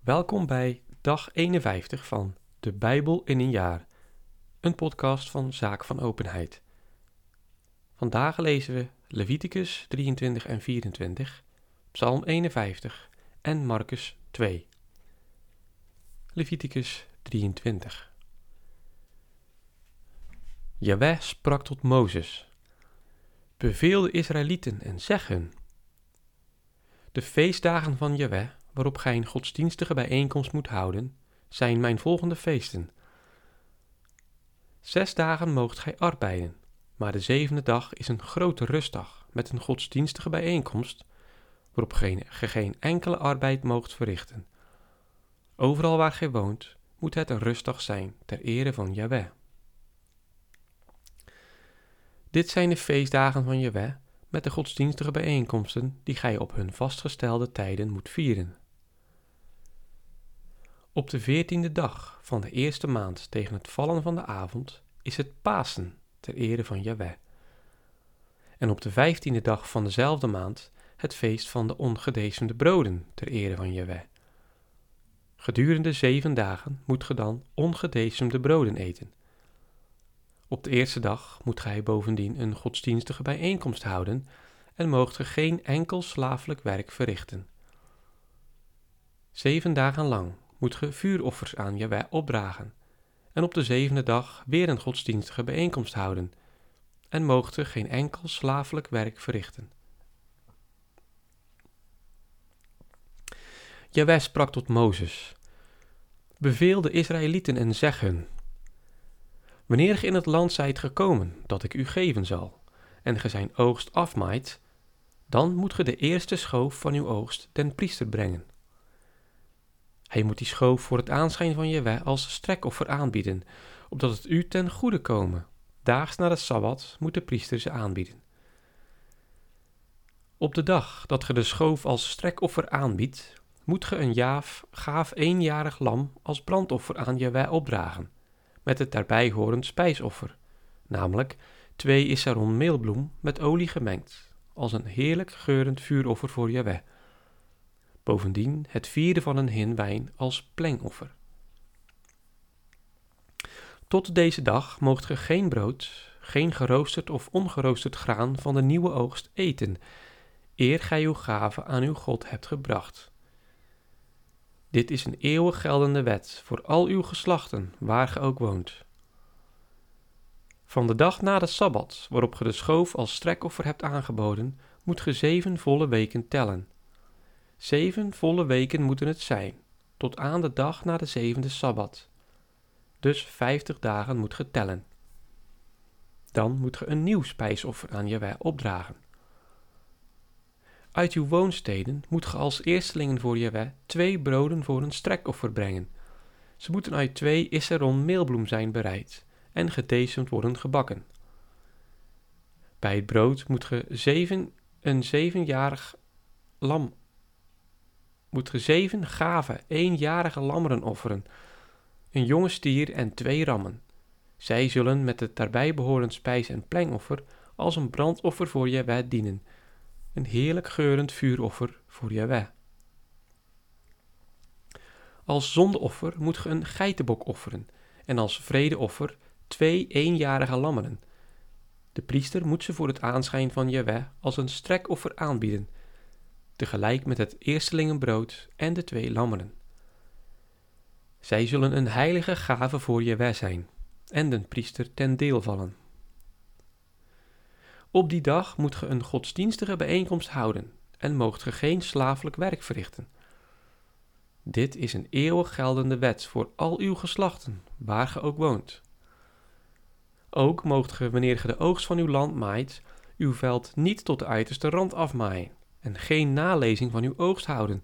Welkom bij dag 51 van De Bijbel in een jaar, een podcast van Zaak van Openheid. Vandaag lezen we Leviticus 23 en 24, Psalm 51 en Marcus 2. Leviticus 23. Jaweh sprak tot Mozes: Beveel de Israëlieten en zeg hun: De feestdagen van Jaweh waarop gij een godsdienstige bijeenkomst moet houden, zijn mijn volgende feesten. Zes dagen moogt gij arbeiden, maar de zevende dag is een grote rustdag met een godsdienstige bijeenkomst, waarop geen enkele arbeid moogt verrichten. Overal waar gij woont, moet het een rustdag zijn ter ere van Yahweh. Dit zijn de feestdagen van Yahweh met de godsdienstige bijeenkomsten die gij op hun vastgestelde tijden moet vieren. Op de veertiende dag van de eerste maand tegen het vallen van de avond is het Pasen ter ere van Yahweh. En op de vijftiende dag van dezelfde maand het feest van de ongedecemde broden ter ere van Yahweh. Gedurende zeven dagen moet ge dan ongedecemde broden eten. Op de eerste dag moet gij bovendien een godsdienstige bijeenkomst houden en moogt ge geen enkel slavelijk werk verrichten. Zeven dagen lang moet ge vuuroffers aan Jahweh opdragen, en op de zevende dag weer een godsdienstige bijeenkomst houden, en moogt ge geen enkel slavelijk werk verrichten. Jahweh sprak tot Mozes, beveel de Israëlieten en zeg hun, Wanneer ge in het land zijt gekomen dat ik u geven zal, en ge zijn oogst afmaait, dan moet ge de eerste schoof van uw oogst den priester brengen. Hij moet die schoof voor het aanschijn van Jewe als strekoffer aanbieden, opdat het u ten goede komen. Daags na de Sabbat moet de priester ze aanbieden. Op de dag dat ge de schoof als strekoffer aanbiedt, moet ge een jaaf, gaaf eenjarig lam als brandoffer aan Jewe opdragen, met het daarbij horend spijsoffer, namelijk twee issaron meelbloem met olie gemengd, als een heerlijk geurend vuuroffer voor Jewe. Bovendien het vierde van een hin wijn als plengoffer. Tot deze dag moogt ge geen brood, geen geroosterd of ongeroosterd graan van de nieuwe oogst eten, eer gij uw gave aan uw God hebt gebracht. Dit is een eeuwig geldende wet voor al uw geslachten, waar ge ook woont. Van de dag na de Sabbat, waarop ge de schoof als strekoffer hebt aangeboden, moet ge zeven volle weken tellen. Zeven volle weken moeten het zijn, tot aan de dag na de zevende Sabbat. Dus vijftig dagen moet ge tellen. Dan moet ge een nieuw spijsoffer aan Jaweh opdragen. Uit uw woonsteden moet ge als eerstelingen voor Jaweh twee broden voor een strekoffer brengen. Ze moeten uit twee isseron meelbloem zijn bereid en gedecemd worden gebakken. Bij het brood moet ge zeven, een zevenjarig lam moet ge zeven gave, eenjarige lammeren offeren, een jonge stier en twee rammen. Zij zullen met het daarbij behorend spijs- en plengoffer als een brandoffer voor Jahweh dienen, een heerlijk geurend vuuroffer voor Jahweh. Als zondeoffer moet ge een geitenbok offeren en als vredeoffer twee eenjarige lammeren. De priester moet ze voor het aanschijn van Jahweh als een strekoffer aanbieden, tegelijk met het eerstelingenbrood en de twee lammeren. Zij zullen een heilige gave voor Jewe zijn en den priester ten deel vallen. Op die dag moet ge een godsdienstige bijeenkomst houden en moogt ge geen slavelijk werk verrichten. Dit is een eeuwig geldende wet voor al uw geslachten, waar ge ook woont. Ook moogt ge, wanneer ge de oogst van uw land maait, uw veld niet tot de uiterste rand afmaaien en geen nalezing van uw oogst houden.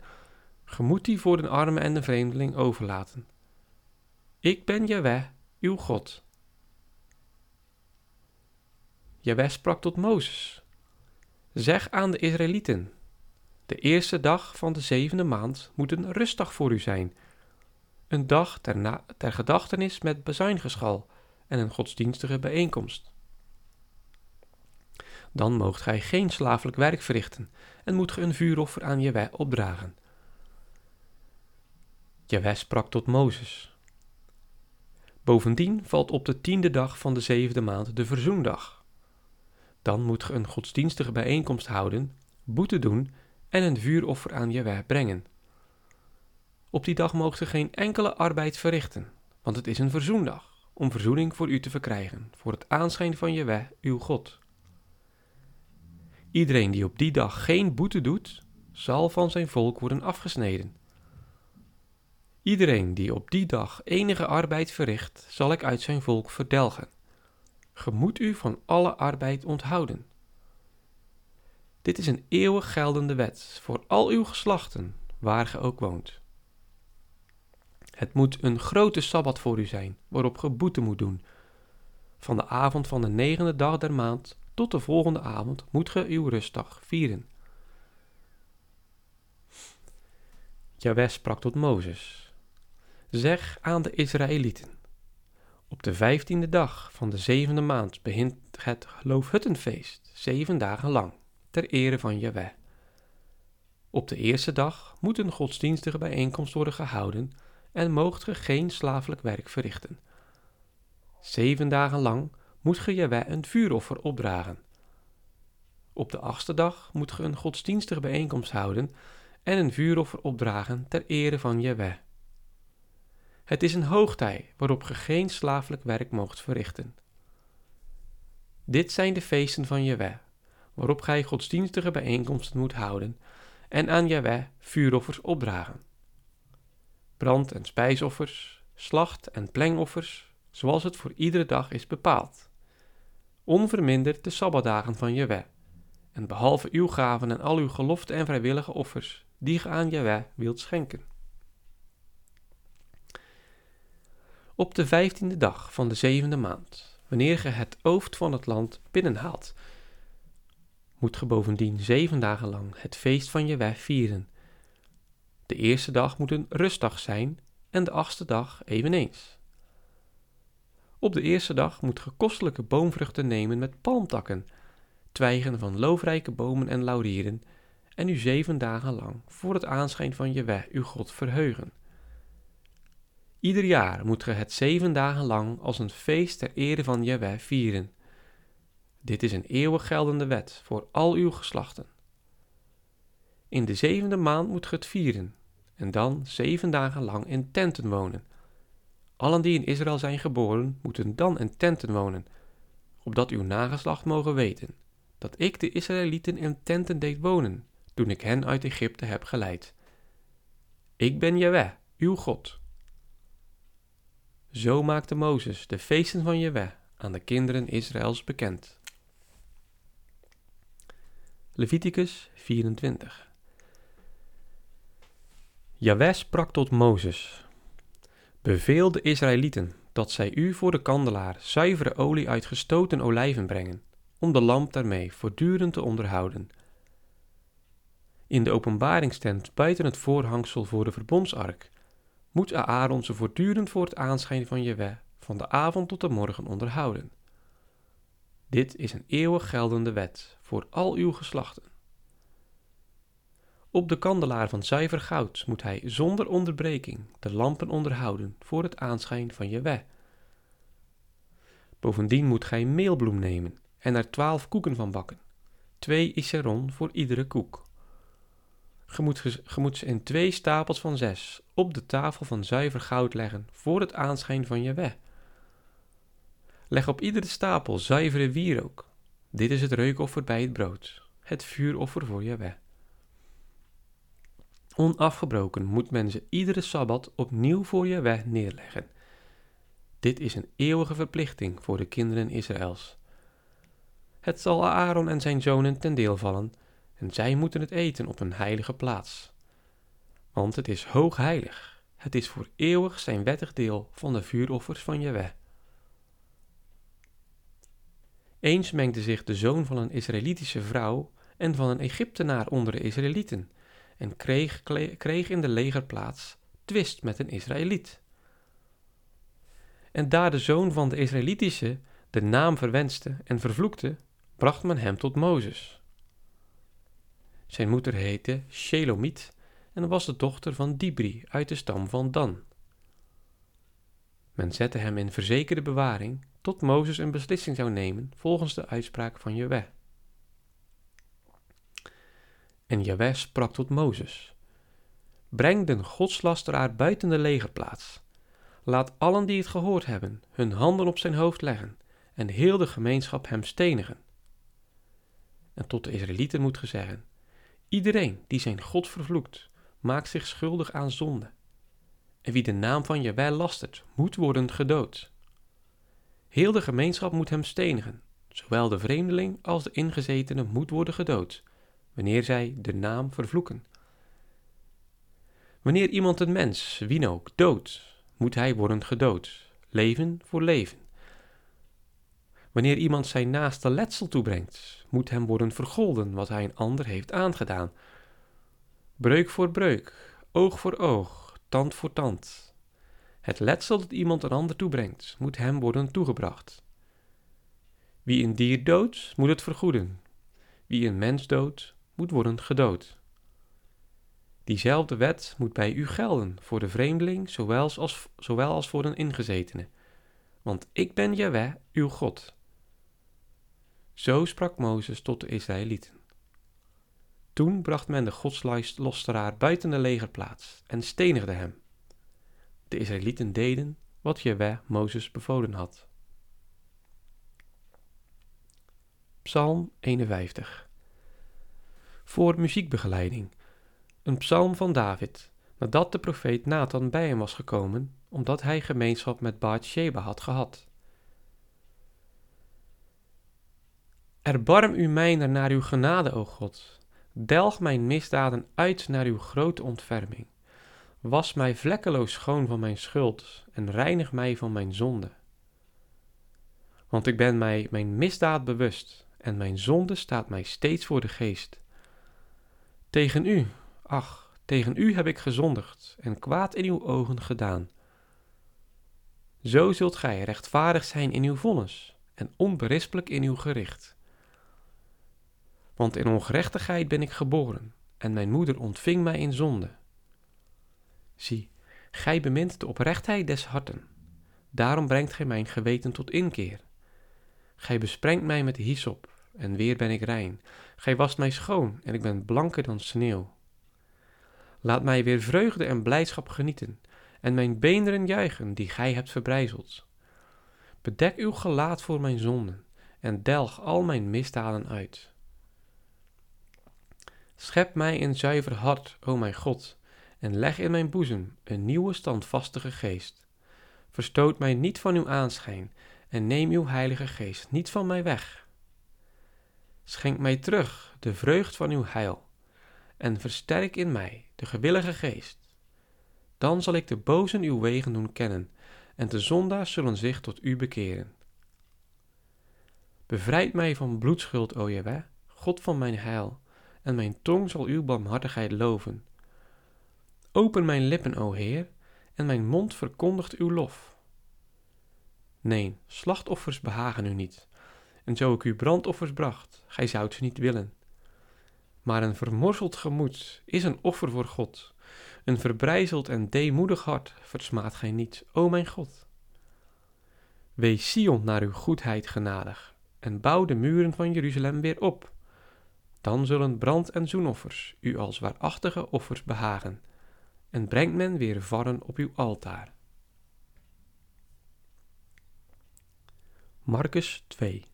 Ge moet die voor de arme en de vreemdeling overlaten. Ik ben Jaweh, uw God. Jaweh sprak tot Mozes. Zeg aan de Israëlieten, de eerste dag van de zevende maand moet een rustdag voor u zijn. Een dag ter, gedachtenis met bezuingeschal en een godsdienstige bijeenkomst. Dan moogt gij geen slavelijk werk verrichten en moet ge een vuuroffer aan Jewe opdragen. Jaweh sprak tot Mozes. Bovendien valt op de tiende dag van de zevende maand de verzoendag. Dan moet ge een godsdienstige bijeenkomst houden, boete doen en een vuuroffer aan Jaweh brengen. Op die dag moogt ge geen enkele arbeid verrichten, want het is een verzoendag, om verzoening voor u te verkrijgen, voor het aanschijn van Jaweh, uw God. Iedereen die op die dag geen boete doet, zal van zijn volk worden afgesneden. Iedereen die op die dag enige arbeid verricht, zal ik uit zijn volk verdelgen. Ge moet u van alle arbeid onthouden. Dit is een eeuwig geldende wet voor al uw geslachten, waar ge ook woont. Het moet een grote sabbat voor u zijn, waarop ge boete moet doen. Van de avond van de negende dag der maand tot de volgende avond moet ge uw rustdag vieren. Jawes sprak tot Mozes: Zeg aan de Israëlieten: Op de vijftiende dag van de zevende maand begint het Loofhuttenfeest, zeven dagen lang, ter ere van Jaweh. Op de eerste dag moet een godsdienstige bijeenkomst worden gehouden en moogt ge geen slavelijk werk verrichten. Zeven dagen lang moet ge Jaweh een vuuroffer opdragen. Op de achtste dag moet ge een godsdienstige bijeenkomst houden en een vuuroffer opdragen ter ere van Jaweh. Het is een hoogtij waarop ge geen slavelijk werk moogt verrichten. Dit zijn de feesten van Jaweh, waarop gij godsdienstige bijeenkomsten moet houden en aan Jaweh vuuroffers opdragen. Brand- en spijsoffers, slacht- en plengoffers, zoals het voor iedere dag is bepaald. Onverminderd de sabbatdagen van Jaweh, en behalve uw gaven en al uw gelofte en vrijwillige offers, die ge aan Jaweh wilt schenken. Op de vijftiende dag van de zevende maand, wanneer ge het ooft van het land binnenhaalt, moet ge bovendien zeven dagen lang het feest van Jaweh vieren. De eerste dag moet een rustdag zijn en de achtste dag eveneens. Op de eerste dag moet ge kostelijke boomvruchten nemen met palmtakken, twijgen van loofrijke bomen en laurieren, en u zeven dagen lang voor het aanschijn van Jeweh uw God verheugen. Ieder jaar moet ge het zeven dagen lang als een feest ter ere van Jeweh vieren. Dit is een eeuwig geldende wet voor al uw geslachten. In de zevende maand moet ge het vieren, en dan zeven dagen lang in tenten wonen. Allen die in Israël zijn geboren, moeten dan in tenten wonen, opdat uw nageslacht mogen weten dat ik de Israëlieten in tenten deed wonen, toen ik hen uit Egypte heb geleid. Ik ben Jeweh, uw God. Zo maakte Mozes de feesten van Jeweh aan de kinderen Israëls bekend. Leviticus 24 Jaweh sprak tot Mozes: Beveel de Israëlieten dat zij u voor de kandelaar zuivere olie uit gestoten olijven brengen, om de lamp daarmee voortdurend te onderhouden. In de openbaringstent buiten het voorhangsel voor de verbondsark moet Aaron ze voortdurend voor het aanschijn van Jeweh van de avond tot de morgen onderhouden. Dit is een eeuwig geldende wet voor al uw geslachten. Op de kandelaar van zuiver goud moet hij zonder onderbreking de lampen onderhouden voor het aanschijn van Jeweh. Bovendien moet gij meelbloem nemen en er twaalf koeken van bakken, twee iseron voor iedere koek. Ge moet, ze in twee stapels van zes op de tafel van zuiver goud leggen voor het aanschijn van Jeweh. Leg op iedere stapel zuivere wierook. Dit is het reukoffer bij het brood, het vuuroffer voor Jeweh. Onafgebroken moet men ze iedere sabbat opnieuw voor Jeweh neerleggen. Dit is een eeuwige verplichting voor de kinderen Israëls. Het zal Aaron en zijn zonen ten deel vallen, en zij moeten het eten op een heilige plaats. Want het is hoog heilig, het is voor eeuwig zijn wettig deel van de vuuroffers van Jeweh. Eens mengde zich de zoon van een Israëlitische vrouw en van een Egyptenaar onder de Israëlieten en kreeg, kreeg in de legerplaats twist met een Israëliet. En daar de zoon van de Israëlitische de naam verwenste en vervloekte, bracht men hem tot Mozes. Zijn moeder heette Shelomiet en was de dochter van Dibri uit de stam van Dan. Men zette hem in verzekerde bewaring tot Mozes een beslissing zou nemen volgens de uitspraak van Jewe. En Jewe sprak tot Mozes: Breng den godslasteraar buiten de legerplaats. Laat allen die het gehoord hebben hun handen op zijn hoofd leggen en heel de gemeenschap hem stenigen. En tot de Israëlieten moet gezeggen: Iedereen die zijn God vervloekt, maakt zich schuldig aan zonde. En wie de naam van Jawel lastert, moet worden gedood. Heel de gemeenschap moet hem stenigen, zowel de vreemdeling als de ingezetene moet worden gedood, wanneer zij de naam vervloeken. Wanneer iemand een mens, wie ook, doodt, moet hij worden gedood, leven voor leven. Wanneer iemand zijn naaste letsel toebrengt, moet hem worden vergolden wat hij een ander heeft aangedaan. Breuk voor breuk, oog voor oog, tand voor tand. Het letsel dat iemand een ander toebrengt, moet hem worden toegebracht. Wie een dier doodt, moet het vergoeden. Wie een mens doodt, moet worden gedood. Diezelfde wet moet bij u gelden voor de vreemdeling, zowel als, zowel als voor een ingezetene. Want ik ben Jaweh, uw God. Zo sprak Mozes tot de Israëlieten. Toen bracht men de godslosteraar buiten de legerplaats en stenigde hem. De Israëlieten deden wat Jaweh Mozes bevolen had. Psalm 51 Voor muziekbegeleiding. Een psalm van David, nadat de profeet Nathan bij hem was gekomen, omdat hij gemeenschap met Bathsheba had gehad. Erbarm u mijner naar uw genade, o God. Delg mijn misdaden uit naar uw grote ontferming. Was mij vlekkeloos schoon van mijn schuld en reinig mij van mijn zonde. Want ik ben mij mijn misdaad bewust en mijn zonde staat mij steeds voor de geest. Tegen u, ach, tegen u heb ik gezondigd en kwaad in uw ogen gedaan. Zo zult gij rechtvaardig zijn in uw vonnis en onberispelijk in uw gericht. Want in ongerechtigheid ben ik geboren, en mijn moeder ontving mij in zonde. Zie, gij bemint de oprechtheid des harten. Daarom brengt gij mijn geweten tot inkeer. Gij besprengt mij met hyssop, en weer ben ik rein. Gij wast mij schoon, en ik ben blanker dan sneeuw. Laat mij weer vreugde en blijdschap genieten, en mijn beenderen juichen, die gij hebt verbrijzeld. Bedek uw gelaat voor mijn zonden, en delg al mijn misdaden uit. Schep mij een zuiver hart, o mijn God, en leg in mijn boezem een nieuwe standvastige geest. Verstoot mij niet van uw aanschijn, en neem uw heilige geest niet van mij weg. Schenk mij terug de vreugd van uw heil, en versterk in mij de gewillige geest. Dan zal ik de bozen uw wegen doen kennen, en de zondaars zullen zich tot u bekeren. Bevrijd mij van bloedschuld, o Jewe, God van mijn heil, en mijn tong zal uw barmhartigheid loven. Open mijn lippen, o Heer, en mijn mond verkondigt uw lof. Nee, slachtoffers behagen u niet, en zo ik u brandoffers bracht, gij zoudt ze niet willen. Maar een vermorzeld gemoed is een offer voor God. Een verbrijzeld en deemoedig hart versmaat gij niet, o mijn God. Wees Sion naar uw goedheid genadig, en bouw de muren van Jeruzalem weer op. Dan zullen brand- en zoenoffers u als waarachtige offers behagen, en brengt men weer varren op uw altaar. Marcus 2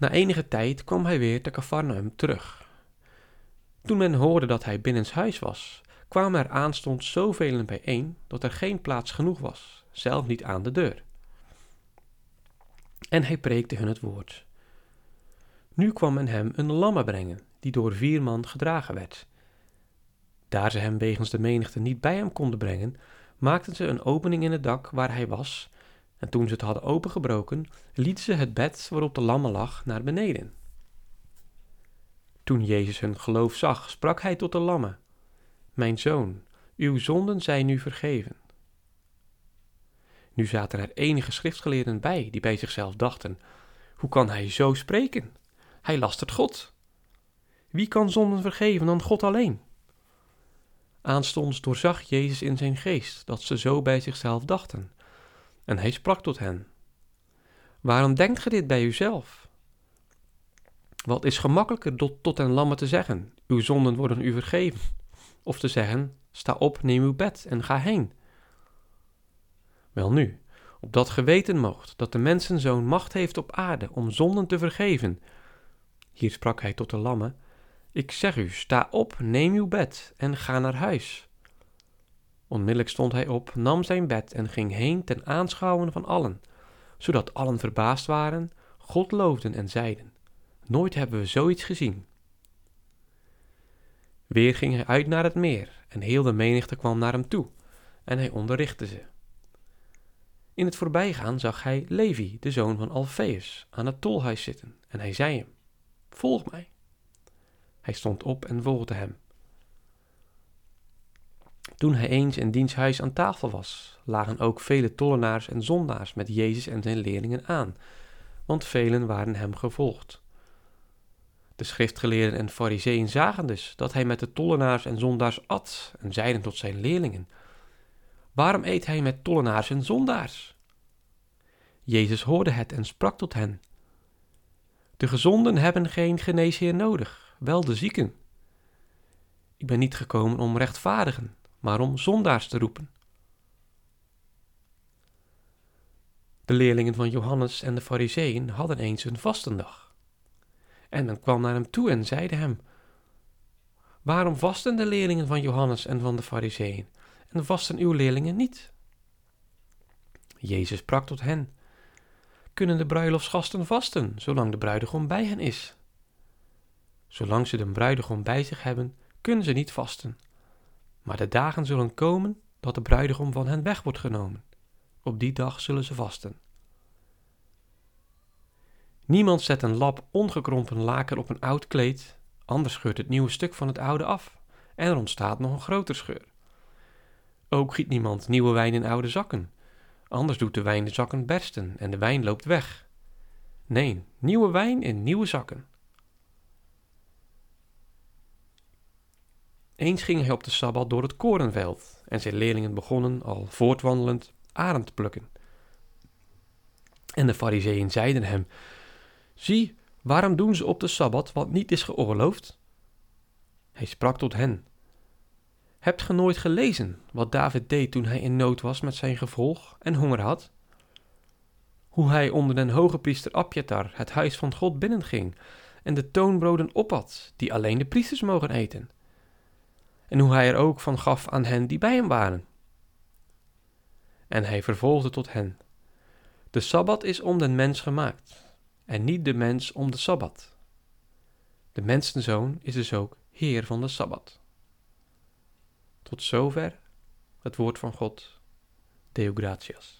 Na enige tijd kwam hij weer te Cafarnaum terug. Toen men hoorde dat hij binnenshuis was, kwamen er aanstond zoveel bijeen dat er geen plaats genoeg was, zelf niet aan de deur. En hij preekte hun het woord. Nu kwam men hem een lamme brengen, die door vier man gedragen werd. Daar ze hem wegens de menigte niet bij hem konden brengen, maakten ze een opening in het dak waar hij was, en toen ze het hadden opengebroken, lieten ze het bed waarop de lamme lag naar beneden. Toen Jezus hun geloof zag, sprak hij tot de lamme: Mijn zoon, uw zonden zijn nu vergeven. Nu zaten er enige schriftgeleerden bij die bij zichzelf dachten: Hoe kan hij zo spreken? Hij lastert God. Wie kan zonden vergeven dan God alleen? Aanstonds doorzag Jezus in zijn geest dat ze zo bij zichzelf dachten. En hij sprak tot hen: Waarom denkt ge dit bij uzelf? Wat is gemakkelijker tot, tot een lamme te zeggen: Uw zonden worden u vergeven? Of te zeggen: Sta op, neem uw bed en ga heen. Welnu, opdat ge weten moogt dat de mensenzoon macht heeft op aarde om zonden te vergeven. Hier sprak hij tot de lamme: Ik zeg u, sta op, neem uw bed en ga naar huis. Onmiddellijk stond hij op, nam zijn bed en ging heen ten aanschouwen van allen, zodat allen verbaasd waren, God loofden en zeiden: Nooit hebben we zoiets gezien. Weer ging hij uit naar het meer, en heel de menigte kwam naar hem toe, en hij onderrichtte ze. In het voorbijgaan zag hij Levi, de zoon van Alfeus, aan het tolhuis zitten, en hij zei hem: Volg mij. Hij stond op en volgde hem. Toen hij eens in diens huis aan tafel was, lagen ook vele tollenaars en zondaars met Jezus en zijn leerlingen aan, want velen waren hem gevolgd. De schriftgeleerden en fariseeën zagen dus dat hij met de tollenaars en zondaars at en zeiden tot zijn leerlingen: Waarom eet hij met tollenaars en zondaars? Jezus hoorde het en sprak tot hen: De gezonden hebben geen geneesheer nodig, wel de zieken. Ik ben niet gekomen om rechtvaardigen, maar om zondaars te roepen. De leerlingen van Johannes en de Fariseeën hadden eens een vastendag. En men kwam naar hem toe en zeide hem: Waarom vasten de leerlingen van Johannes en van de Fariseeën en vasten uw leerlingen niet? Jezus sprak tot hen: Kunnen de bruiloftsgasten vasten, zolang de bruidegom bij hen is? Zolang ze de bruidegom bij zich hebben, kunnen ze niet vasten. Maar de dagen zullen komen dat de bruidegom van hen weg wordt genomen. Op die dag zullen ze vasten. Niemand zet een lap ongekrompen laken op een oud kleed, anders scheurt het nieuwe stuk van het oude af en er ontstaat nog een groter scheur. Ook giet niemand nieuwe wijn in oude zakken, anders doet de wijn de zakken bersten en de wijn loopt weg. Nee, nieuwe wijn in nieuwe zakken. Eens ging hij op de sabbat door het korenveld en zijn leerlingen begonnen al voortwandelend arend te plukken. En de fariseeën zeiden hem: Zie, waarom doen ze op de sabbat wat niet is geoorloofd? Hij sprak tot hen: Hebt ge nooit gelezen wat David deed toen hij in nood was met zijn gevolg en honger had? Hoe hij onder den hoge priester Abjatar het huis van God binnenging en de toonbroden opat die alleen de priesters mogen eten en hoe hij er ook van gaf aan hen die bij hem waren. En hij vervolgde tot hen: De sabbat is om den mens gemaakt, en niet de mens om de sabbat. De mensenzoon is dus ook Heer van de sabbat. Tot zover het woord van God. Deo gratias.